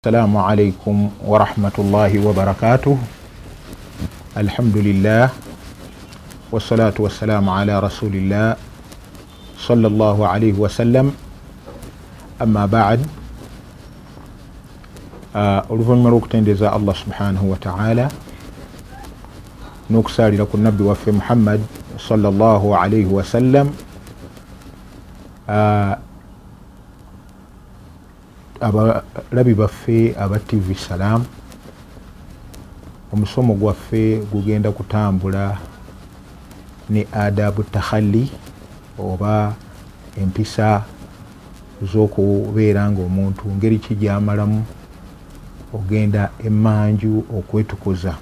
السلام عليكم ورحمة الله وبركاته الحمد لله والصلاة والسلام على رسول الله صلى الله عليه وسلم أما بعد oluvannyuma lw'okutendeeza allah subhanahu wataala n'okusaalira ku nabbi waffe muhammad salllah alaihi wasallam uh, abalabi baffe aba tv salam omusomo gwaffe gugenda kutambula ne adabu tahalli oba empisa z'okubeera nga omuntu ngeri ki gyamalamu ogenda emanju okwetukuza.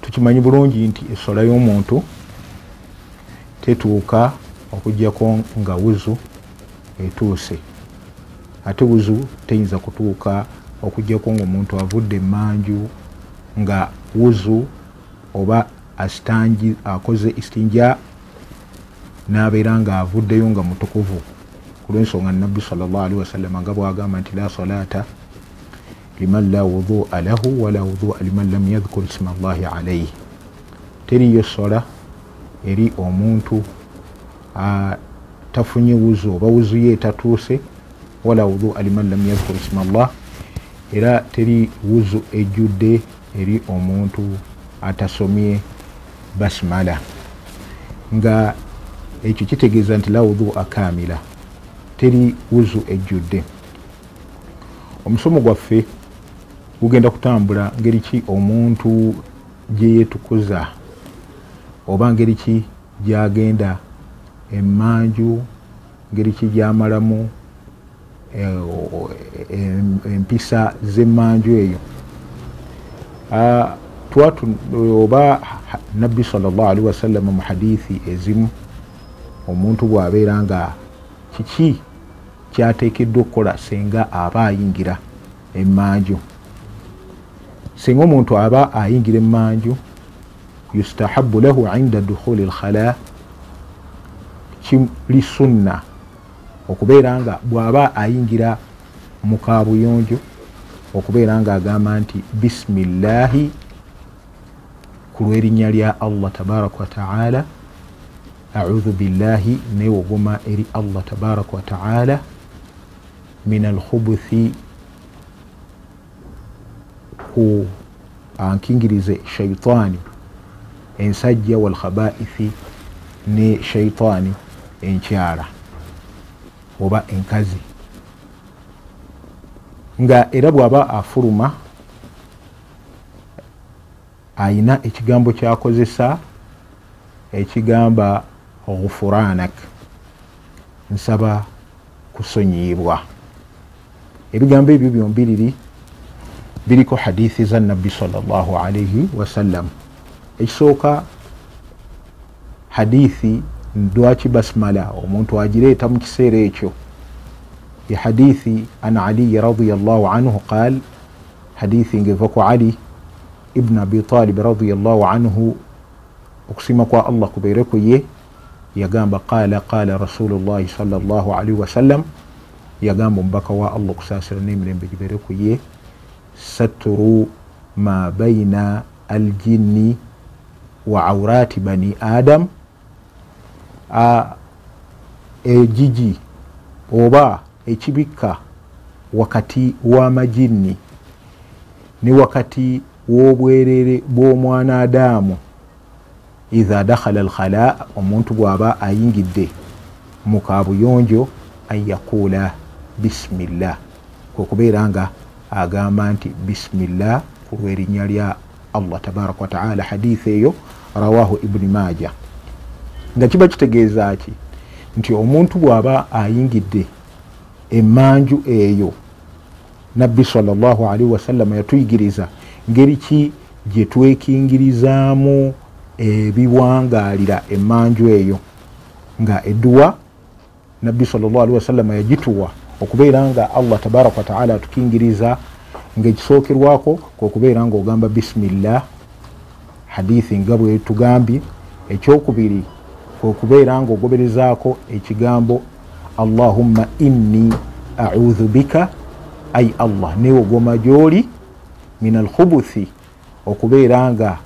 Tukimanyi bulungi nti esola y'omuntu tetuuka okugjako nga wuzu etuuse ate wuzu teyinza kutuuka okugjako nga omuntu avudde emanju nga wuzu oba asitanji akoze istinja nabeera nga avuddeyo nga mutukuvu. Kulwensonga nabbi salllahalihi wasallama nga bwagamba nti la salata liman la wudhua lahu wala wudhua liman lam yadhkur isma llahi alaihi teriyo sola eri omuntu tafunye wuzu oba wuzu ye etatuuse wala wudhua liman lam yadhkur isma llah era teri wuzu ejjudde eri omuntu atasomye basimala nga ekyo kitegeeza nti la wudhua kamila teri wuzu ejjudde. Omusomo gwaffe gugenda kutambula ngeri ki omuntu gyeyetukuza oba ngeri ki gyagenda emanju ngeri ki gyamalamu empisa z'emanju eyo. Oba nabbi salllahalihi wasallama mu hadithi ezimu omuntu bw'abeera nga kiki kyateekeddwa okukola senga aba ayingira emanju singa omuntu aba ayingira emanju yustahabu lahu inda dukhuli lkhala kiri sunna okubeera nga bw'aba ayingira mu kabuyonjo okubeera nga agamba nti bisimillahi ku lwerinnya lya allah tabaraka wataala audhu billahi newogoma eri allah tabaraka wataala min alkhubuthi ku ankingirize shaitaani ensajja walkhabaithi ne shaitaani enkyala oba enkazi. Nga era bw'aba afuluma ayina ekigambo kyakozesa ekigamba ghufuranak nsaba kusonyiyibwa ebigambo ebyo byombiriri biriko hadithi za nabbi salllahu alaihi wasallam ekisooka hadithi ndwaki basimala omuntu agireeta mu kiseera ekyo. Hadithi an aliyi radiallahu anhu qal hadithi ngeva ku ali ibn abi talib radiallahu anhu okusiima kwa allah kubeereku ye yagamba qala qala rasulullahi salllahu alaihi wasallam yagamba omubaka wa allah okusaasira n'emirembe gibeereku ye saturu ma baina aljinni wa aurati bani adam egigi oba ekibikka wakati w'amajinni ne wakati w'obwerere bw'omwana adaamu iha dakhala alkhala omuntu bw'aba ayingidde mu kabuyonjo an yaquula bisimillah kwekubeera nga agamba nti bisimillah ku lwerinnya lya allah tabaraka wataala hadithi eyo rawahu ibuni maja nga kiba kitegeeza ki? Nti omuntu bw'aba ayingidde emanju eyo nabbi salllahu alaihi wasallama yatuyigiriza ngeri ki? Gye twekingirizaamu ebiwangaalira emanju eyo. Nga edduwa nabbi salllah alihi wasallama yagituwa okubeera nga allah tabaraka wataala atukingiriza ngaekisookerwako kwekubeera nga ogamba bisimillah hadithi nga bwe tugambye ekyokubiri kwekubeera nga ogoberezaako ekigambo allahumma inni audhu bika ai allah newogoma gyoli min alkhubuthi okubeera nga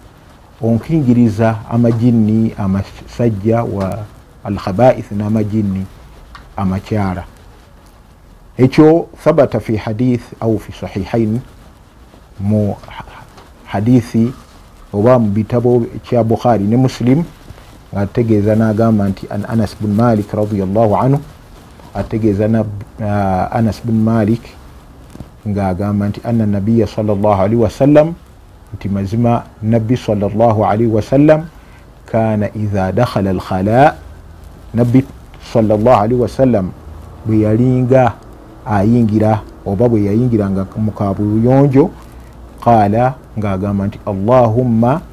onkingiriza amajinni amasajja wa alkhabaith n'amajinni amakyala. Ekyo thabata fi hadith au fi sahihain mu hadithi oba mu bitabo kya bukhari ne muslim nga ategeeza nagamba nti an anas bun malik radiallahu anhu ategeeza na uh, anas bun malik ngaagamba nti ana nabiya salllahalihi wasallam nti mazima nabbi salllahalihi wasallam kana iha dakhala alkhala nabbi salllahalihi wasallam bwe yalinga ayingira oba bwe yayingiranga mukabuyonjo qaala ngaagamba nti allahumma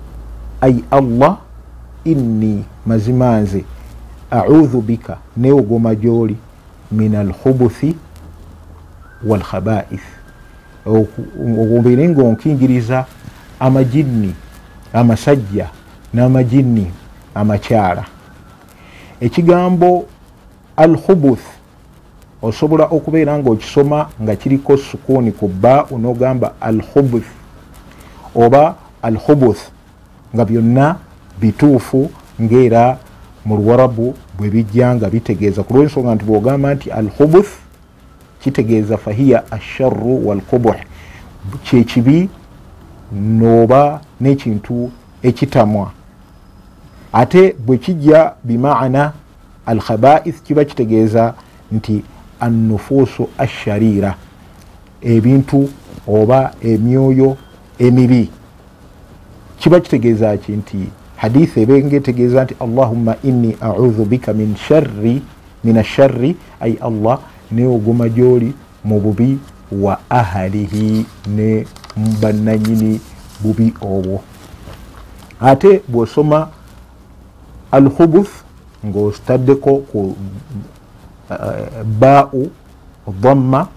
ai allah inni mazima nze audhu bika neogoma gyoli min alkhubuthi walkhabaith obeere nga onkingiriza amajinni amasajja n'amajinni amakyala. Ekigambo alkhubuth osobola okubeera nga okisoma nga kiriko sukuuni ku bba onogamba alkhubuth oba alkhubuth nga byonna bituufu ngaera mu luwarabu bwe bijja nga bitegeeza. Ku lwensonga nti bwogamba nti alkhubuth kitegeeza fahiya asharru walkubuh kyekibi nooba n'ekintu ekitamwa. Ate bwe kijja bimaana alkhabaith kiba kitegeeza nti annufuusu asharira ebintu oba emyoyo emibi. Kiba kitegeeza ki nti hadithi ebenga etegeeza nti allahumma inni audhu bika min sharri min asharri ai allah neogoma gyoli mu bubi wa ahalihi ne mubannanyini bubi obwo. Ate bwosoma alhubuth ngaotaddeko ku uh, bau dhamma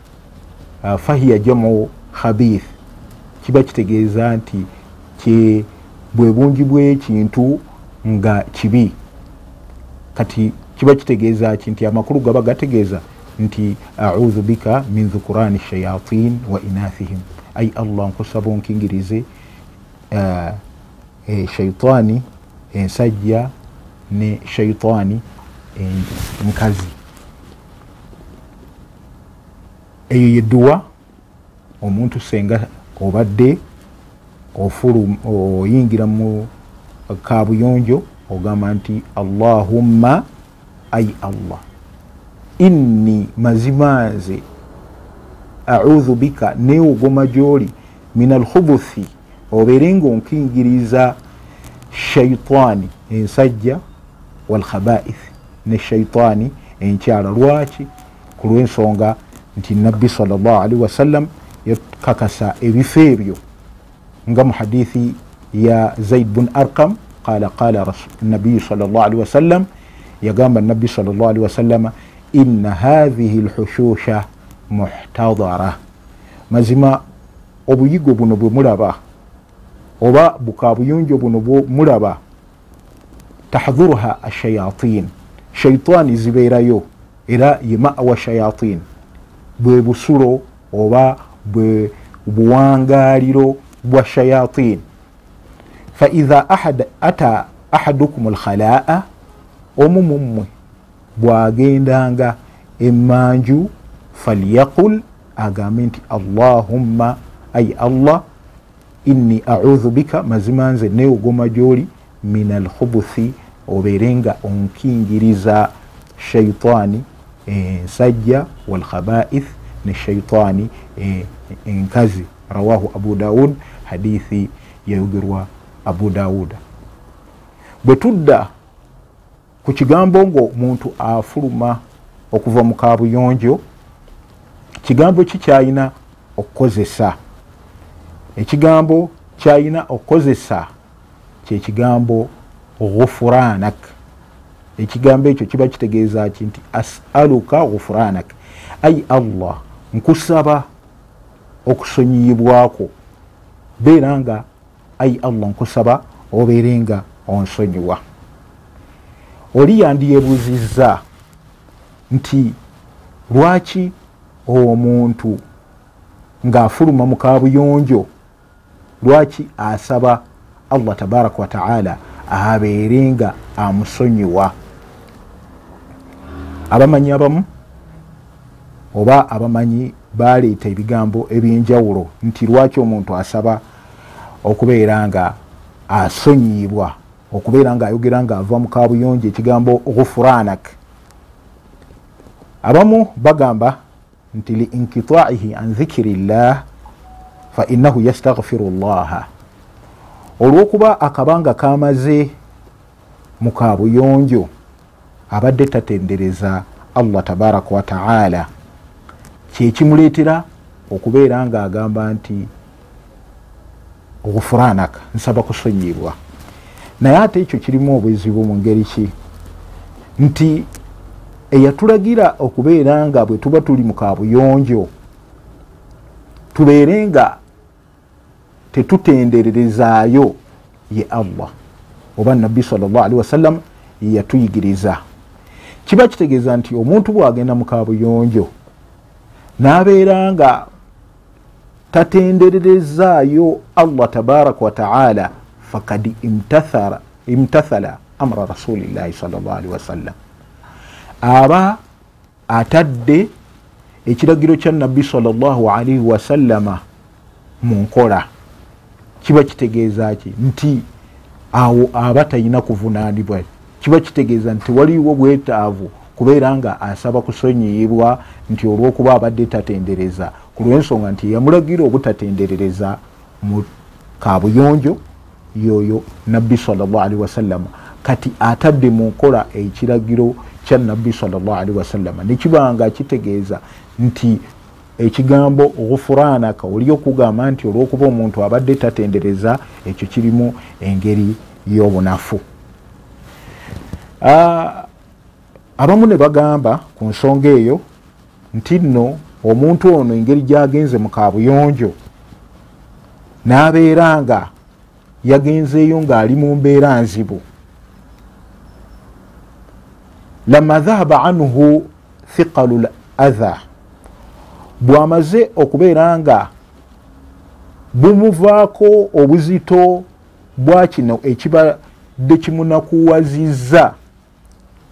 uh, fahiya jamu khabith kiba kitegeeza nti bwe bungi bwekintu nga kibi. Kati kiba kitegeeza ki nti amakulu gaba gategeeza nti audhu bika min dhukurani shayatin wa inathihim. Ai allah nkusaba onkingirize uh, e, shaitani ensajja ne shaitani nkazi. Eyo yeduwa omuntu senga obadde oyingira mu kabuyonjo ogamba nti allahumma ai allah inni mazima nze audhu bika neogoma gyoli min alkhubuthi obeere nga onkingiriza shaitaani ensajja walkhabaith ne shaitaani enkyala lwaki? Ku lwensonga nti nabbi salllahalihi wasallam yakakasa ebifo ebyo nga mu hadithi ya zaid bun arkam qala qala nabiyu salllahalihi wasallam yagamba nabbi salllahalihi wasallama inna hathihi lhushusha muhtadara mazima obuyigo buno bwe mulaba oba bukabuyonjo buno mulaba tahdhuruha ashayatin shaitaani zibeerayo era ye mawa shayatin. Bwe busulo oba bwe buwangaliro bwa shayatin faidha ata ahadukum lkhalaa omu mummwe bwagendanga emanju falyaqul agambe nti allahumma ai allah inni audhu bika mazima nze neogoma gyoli min alkhubuthi obeere nga onkingiriza shaitaani ensajja walkhabaith ne shaitaani enkazi rawahu abu daud hadithi yayogerwa abu dawuda bwe tudda ku kigambo nga omuntu afuluma okuva mu kabuyonjo kigambo ki kyayina okukozesa? Ekigambo kyayina okukozesa kyekigambo ghufuranak. Ekigambo ekyo kiba kitegeeza ki nti asaluka ghufuranak. Ai allah nkusaba okusonyiyibwako beera nga ai allah nkusaba obeere nga onsonyiwa. Oli yandyebuuziza nti lwaki omuntu ng'afuluma mu kabuyonjo lwaki asaba allah tabaraka wataala abeere nga amusonyiwa? Abamanyi abamu oba abamanyi baleeta ebigambo ebyenjawulo nti lwaki omuntu asaba okubeera nga asonyibwa okubeera nga ayogera nga ava mu kabuyonjo ekigambo gufuranak abamu bagamba nti liinkitaihi an dhikiri llah fa innahu yastaghfiru llaha. Olwokuba akabanga kamaze mu kabuyonjo abadde tatendereza allah tabaraka wataala kyekimuleetera okubeera nga agamba nti obufuranaka nsaba kusonyibwa naye ate ekyo kirimu obuzibu mu ngeri ki? Nti eyatulagira okubeera nga bwe tuba tuli mu kabuyonjo tubeere nga tetutendererezaayo ye allah oba nabbi salllahalihi wasallam yeyatuyigiriza. Kiba kitegeeza nti omuntu bwagenda mu kabuyonjo n'abeera nga tatendererezaayo allah tabaraka wataala fakad imtathala amra rasulillahi salllahalihi wasallam aba atadde ekiragiro kya nabbi salllahalihi wasallama mu nkola. Kiba kitegeeza ki? Nti awo aba talina kuvunaanibwa. Kiba kitegeeza nti waliwo bwetaavu kubeera nga asaba kusonyiyibwa nti olwokuba abadde tatendereza. Ku lwensonga nti yamulagira obutatenderereza mu kabuyonjo yoyo nabbi salllahalihi wasallama kati atadde mu nkola ekiragiro kya nabbi salllahalihi wasallama nekibanga kitegeeza nti ekigambo gufuranaka oli okugamba nti olwokuba omuntu abadde tatendereza ekyo kirimu engeri y'obunafu abamu ne bagamba ku nsonga eyo nti nno omuntu ono engeri gyagenze mu kabuyonjo n'abeera nga yagenzeeyo ng'ali mu mbeera nzibu. Lama dhahaba anhu thiqalu l atha bw'amaze okubeera nga bumuvaako obuzito bwa kino ekibadde kimunakuwazizza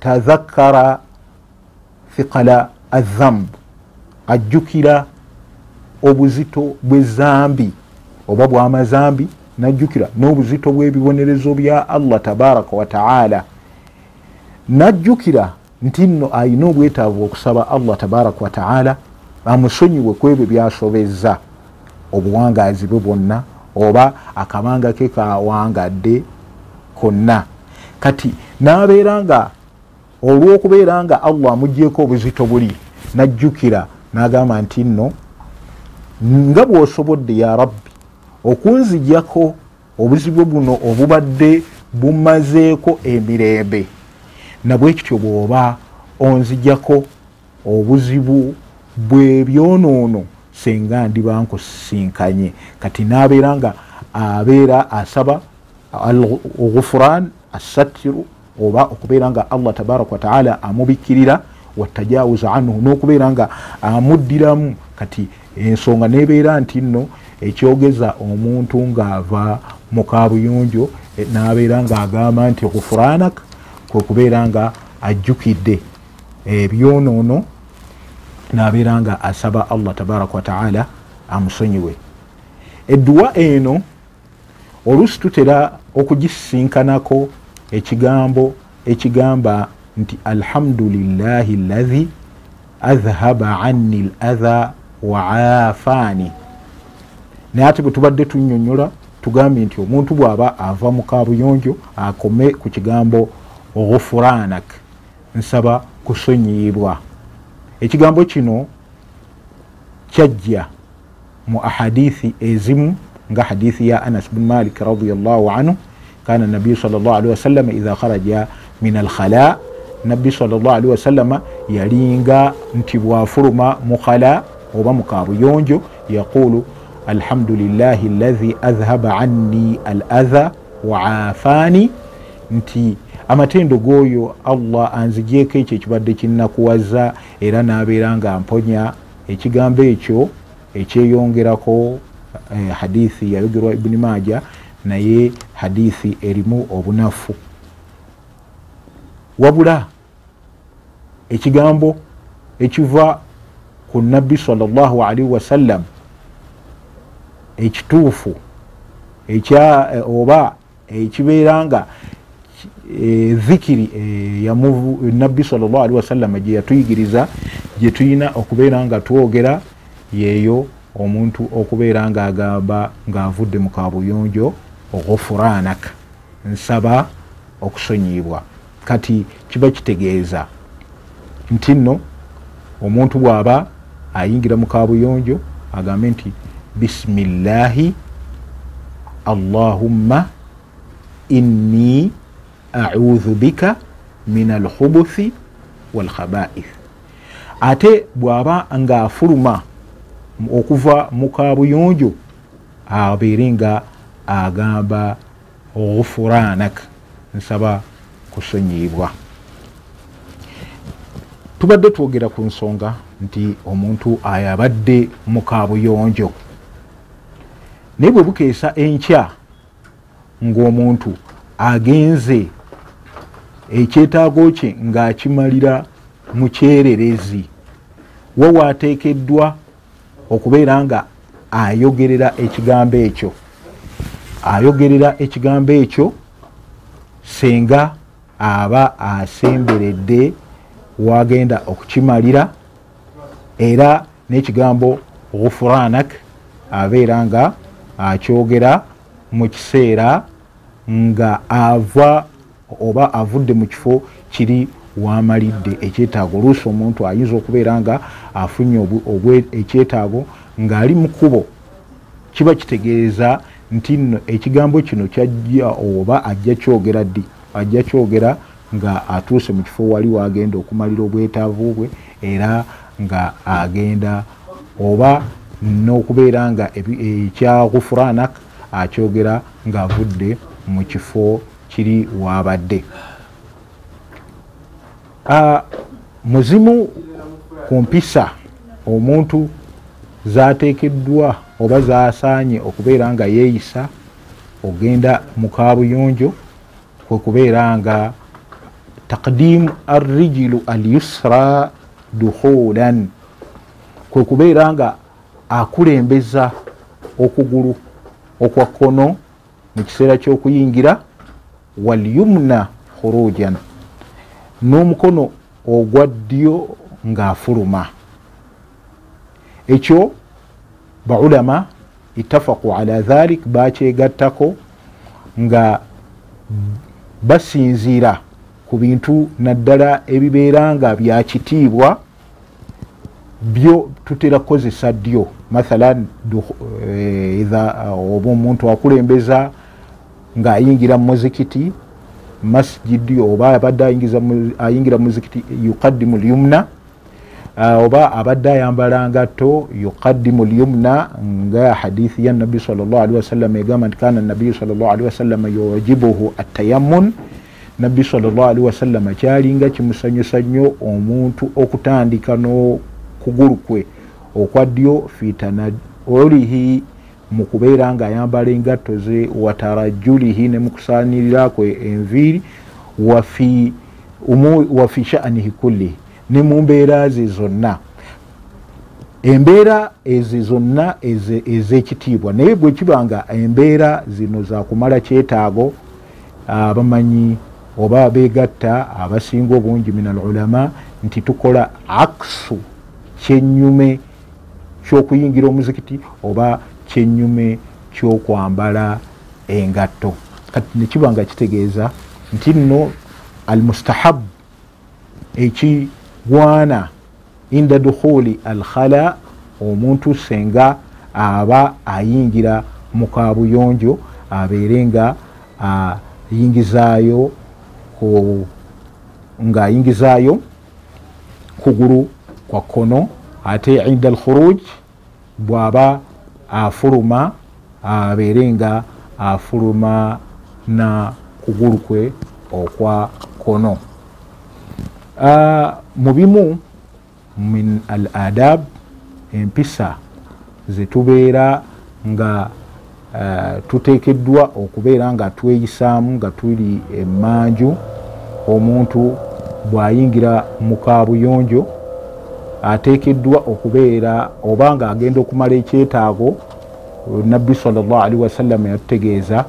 tadhakkara thiqala adhamb ajjukira obuzito bwezambi oba bwamazambi najjukira n'obuzito bw'ebibonerezo bya allah tabaraka wataala najjukira nti nno ayina obwetaavu okusaba allah tabaraka wataala amusonyiwe ku ebyo byasobezza obuwangaazi bwe bwonna oba akabanga ke kawangadde konna kati n'abeera nga olw'okubeera nga allah amugyeko obuzito buli najjukira n'agamba nti nno nga bw'osobodde ya rabbi okunzijako obuzibu buno obubadde bumazeeko emirembe nabwe kityo bw'oba onzijako obuzibu bwebyonoono senga ndiba nkusinkanye kati nabeera nga abeera asaba ogufuran assatiru oba okubeera nga allah tabaraka wataala amubikirira watajawuza anhu n'okubeera nga amuddiramu. Kati ensonga nebeera nti nno ekyogeza omuntu ng'ava mu kabuyonjo nabeera nga agamba nti gufuranak kwekubeera nga ajjukidde ebyonoono nabeera nga asaba allah tabaraka wataala amusonyiwe. Edduwa eno oluusi tutera okugisinkanako ekigambo ekigamba nti alhamdulilahi llahi adhhaba anni l adha wa afaani naye ate bwe tubadde tunyonyola tugambye nti omuntu bw'aba ava mu kabuyonjo akome ku kigambo gufuranak nsaba kusonyiyibwa ekigambo kino kyajja mu ahadithi ezimu nga hadithi ya anas bin malik radiallahu anhu kana nabiyu salllahalihi wasallama idha kharaja min alkhala nabbi salllahalihi wasallama yalinga nti bwafuluma mu khala oba mu kabuyonjo yaqulu alhamdulilahi allahi adhhaba anni al adha wa afaani nti amatendo g'oyo allah anzigyeko ekyo ekibadde kinnakuwaza era n'abeera nga mponya ekigambo ekyo ekyeyongerako hadithi yayogerwa ibuni maja naye hadithi erimu obunafu. Wabula ekigambo ekiva ku nabbi salllahalihi wasallam ekituufu ekya oba ekibeera nga zikiri e, nabbi salllahalihi wasallama gye yatuyigiriza gye tuyina okubeera nga twogera yeeyo omuntu okubeera nga agamba ngaavudde mu kabuyonjo ghufuranak nsaba okusonyibwa kati kiba kitegeeza nti nno omuntu bw'aba ayingira mu kabuyonjo agambe nti bisimillahi allahumma inni audhu bika min alkhubuthi walkhabaith ate bw'aba ng'afuluma okuva mu kabuyonjo abeere nga agamba ghufuranak nsaba kusonyibwa tubadde twogera ku nsonga nti omuntu ayabadde mu kabuyonjo naye bwe bukeesa enkya ng'omuntu agenze ekyetaago kye ng'akimalira mu kyererezi wa waateekeddwa okubeera nga ayogerera ekigambo ekyo ayogerera ekigambo ekyo senga aba asemberedde wagenda okukimalira era n'ekigambo ghufuranak abeera nga akyogera mu kiseera nga ava oba avudde mu kifo kiri wamalidde. Ekyetaago oluusi omuntu ayinza okubeera nga afunye ekyetaago ng'ali mu kkubo kiba kitegeeza nti nno ekigambo kino kyajja oba ajja kyogera ddi? Ajja kyogera nga atuuse mu kifo wali wagenda okumalira obwetaavu bwe era nga agenda oba n'okubeera nga ekyagufuranak akyogera ng'avudde mu kifo kiri wabadde. Muzimu ku mpisa omuntu zateekeddwa oba zasaanye okubeera nga yeeyisa ogenda mu kabuyonjo kwe kubeera nga takdimu arrijilu alyusra dukhulan kwe kubeera nga akulembeza okugulu okwa kkono mu kiseera ky'okuyingira walyumna khurujan n'omukono ogwa ddyo ng'afuluma. Ekyo baulama ittafaku ala dhalik bakyegattako nga basinziira ku bintu naddala ebibeera nga byakitiibwa byo tutera kukozesa ddyo. Mathalan oba omuntu akulembeza ng'ayingira mu muzikiti masjidi oba abadde ayingira muzikiti yuqaddimu lyumna oba abadde ayambala ngatto yuqaddimu lyumna nga hadithi ya nabi salllahalihi wasallam egamba nti kana nabiyu salllahalihi wasallama yujibuhu atayamun nabbi salllahalihi wasallama kyalinga kimusanyusa nnyo omuntu okutandika n'okugulu kwe okwa ddyo fitanolihi mu kubeera nga ayambala engatto ze watarajulihi ne mukusanirira kwe enviiri wafi, wafi sha'nihi kulli ne mu mbeera ze zonna. Embeera ezo zonna ez'ekitiibwa naye bwe kiba nga embeera zino zakumala kyetaago abamanyi oba begatta abasinga obungi min al ulama nti tukola aksu kyenyume kyokuyingira omuzikiti oba kyenyume kyokwambala engatto. Kati nekiba nga kitegeeza nti nno almustahabu ekigwana inda dukhuli alkhala omuntu senga aba ayingira mu kabuyonjo abeere nga ayingizaayo nga ayingizaayo kugulu kwa kkono ate inda alkhuruj bwaba afuluma abeere nga afuluma na kugulu kwe okwa kono mu bimu min al adab empisa zetubeera nga uh, tuteekeddwa okubeera nga tweyisaamu nga tuli emanju omuntu bw'ayingira mu kabuyonjo ateekeddwa okubeera oba nga agenda okumala ekyetaago nabbi salllahalihi wasallama yatutegeeza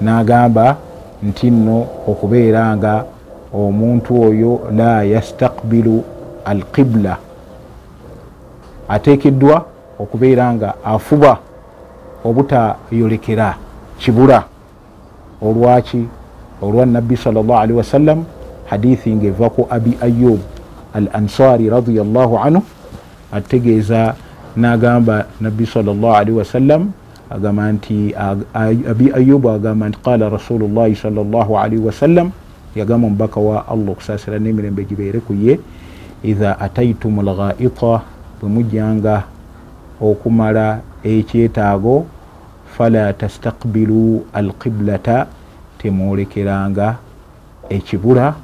n'agamba nti nno okubeera nga omuntu oyo la yastakbilu alqibula ateekeddwa okubeera nga afuba obutayolekera kibula. Olwaki? Olwa nabbi salllahalihi wasallam hadithi ngaeva ku abi ayub al ansari radiallahu anhu ategeeza nagamba nabbi salllahalihi wasallam agamba nti abi ayubu agamba nti qala rasulullahi salllahalihi wasallam yagamba omubaka wa allah okusasira nemirembe gibeere ku ye iha ataitum lghaita bwe mujjanga okumala ekyetaago fala tastakbilu alqiblata temwolekeranga ekibula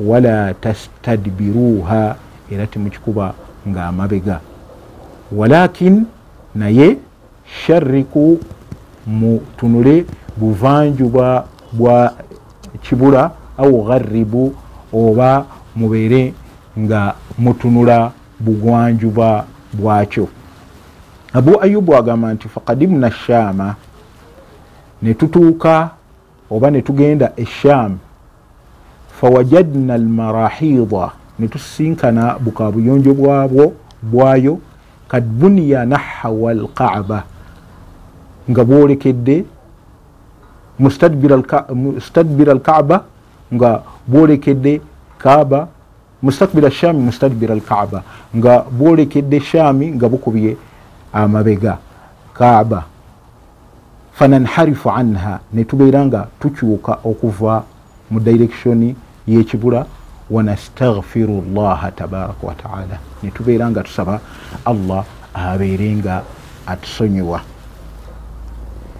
wala tastadbiruha era temukikuba nga amabega. Walakin naye sharriku mutunule buvanjuba bwa kibula au gharibu oba mubeere nga mutunula bugwanjuba bwakyo. Abu ayubu agamba nti fakadimna shaama netutuuka oba netugenda eshaamu fawajadna almarahida. Netusinkana bukabuyonjo bwabwo bwayo kad buniya nahawa alkaaba nga bwolekedde mustadbira alkaaba nga bwolekedde kaaba mustakbira shami mustadbira alkaaba. Nga bwolekedde shami nga bukubye amabega. Kaaba. Fananharifu anha. Netubeera nga tukyuka okuva mu directioni yekibula. Wanastaghfiru llaha tabaraka wataala netubeera nga tusaba allah abeere nga atusonyiwa.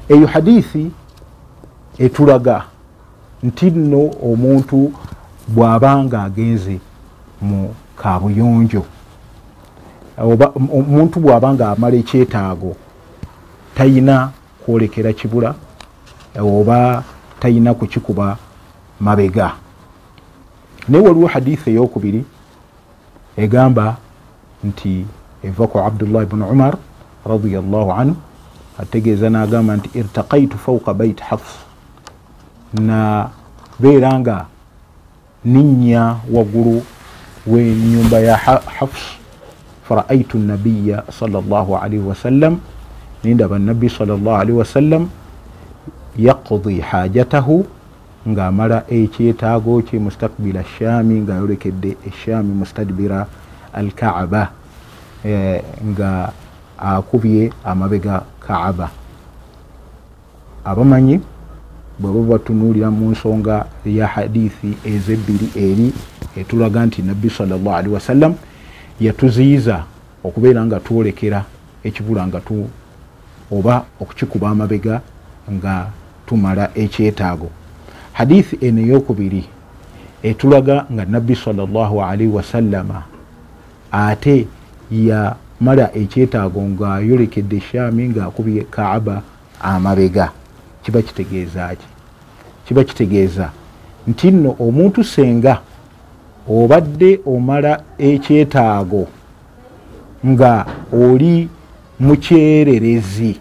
Eyo hadithi etulaga nti nno omuntu bw'aba nga agenze mu kabuyonjo omuntu bw'aba nga amala ekyetaago tayina kwolekera kibula oba tayina kukikuba mabega. Naye waliwo hadithi eyokubiri egamba nti eva ku abdullah bni umar radiallahu anhu ategeeza nagamba nti irtakaitu fauka bait hafs nabeera nga ninnya waggulu wenyumba ya hafs faraaitu nabiya salllah alaihi wasallam nindaba nabbi salllah alaihi wasallam yaqdi hajatahu ngaamala ekyetaago kye mustakbila shami ngaayolekedde eshami mustadbira alkaaba e, nga akubye amabega kaaba. Abamanyi bweba batunuulira mu nsonga ya hadithi ezebbiri eri etulaga nti nabbi salllah alihi wasallam yatuziyiza okubeera nga twolekera ekibula nga oba okukikuba amabega nga tumala ekyetaago. Hadithi eno eyokubiri etulaga nga nabbi salllahalihi wasallama ate yamala ekyetaago ngaayolekedde shami ngaakubye kaaba amabega kiba kitegeeza ki? Kiba kitegeeza nti nno omuntu senga obadde omala ekyetaago nga oli mukyererezi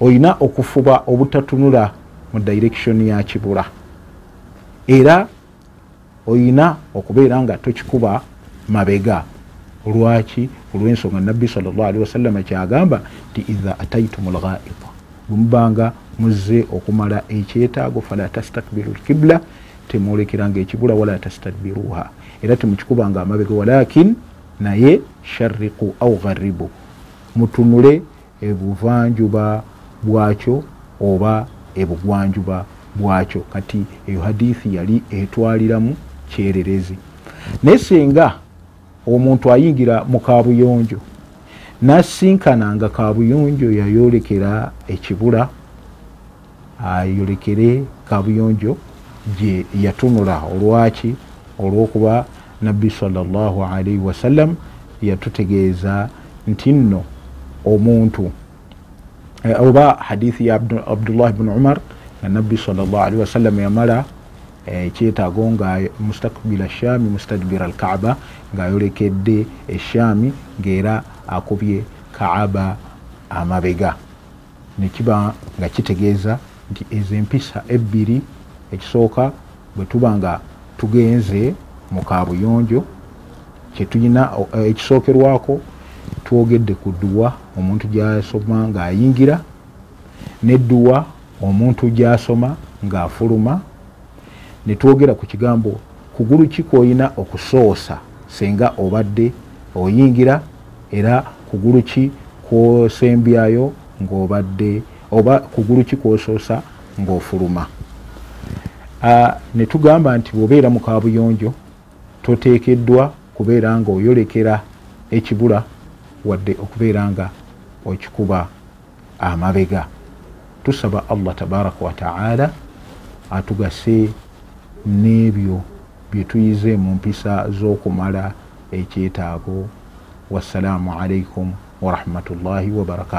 olina okufuba obutatunula mu direction ya kibula. Era oyina okubeera nga tokikuba mabega. Olwaki olwensonga nabbi salllahalihi wasallama kyagamba nti iha ataitum lghaita bwemubanga muzze okumala ekyetaago fala tastakbiru lkibula temwolekeranga ekibula wala tastadbiruha era temukikubanga amabega walakin naye shariku au gharibu mutunule ebuvanjuba bwakyo oba ebugwanjuba bwakyo. Kati eyo hadithi yali etwaliramu kyererezi. Naye senga omuntu ayingira mu kabuyonjo nasinkananga kabuyonjo yayolekera ekibula ayolekere kabuyonjo gye yatunula olwaki olwokuba nabbi sallallahu alaihi wasallam yatutegeeza nti nno omuntu eh, oba hadithi ya abdullah bni umar nga nabbi salllahalihi wasallam yamala ekyetaago eh, nga mustakbila shami mustadbira alkaaba ngaayolekedde eshami ngaera akubye kaaba amabega. Nekiba nga kitegeeza nti ezo empisa ebbiri ekisooka bwe tuba nga tugenze mu kabuyonjo kyetulina eh, ekisookerwako twogedde ku dduwa omuntu gyasoma ng'ayingira nedduwa omuntu gyasoma ng'afuluma netwogera ku kigambo kugulu ki kwoyina okusoosa senga obadde oyingira era kugulu ki kwosembyayo ng'obadde oba kugulu ki kwosoosa ng'ofuluma netugamba nti bwobeera mu kabuyonjo toteekeddwa kubeera nga oyolekera ekibula wadde okubeera nga okikuba amabega. Tusaba allah tabaraka wataala atugase n'ebyo byetuyize mu mpisa z'okumala ekyetaago. Wassalaamu alaikum warahmatullahi wabarakatu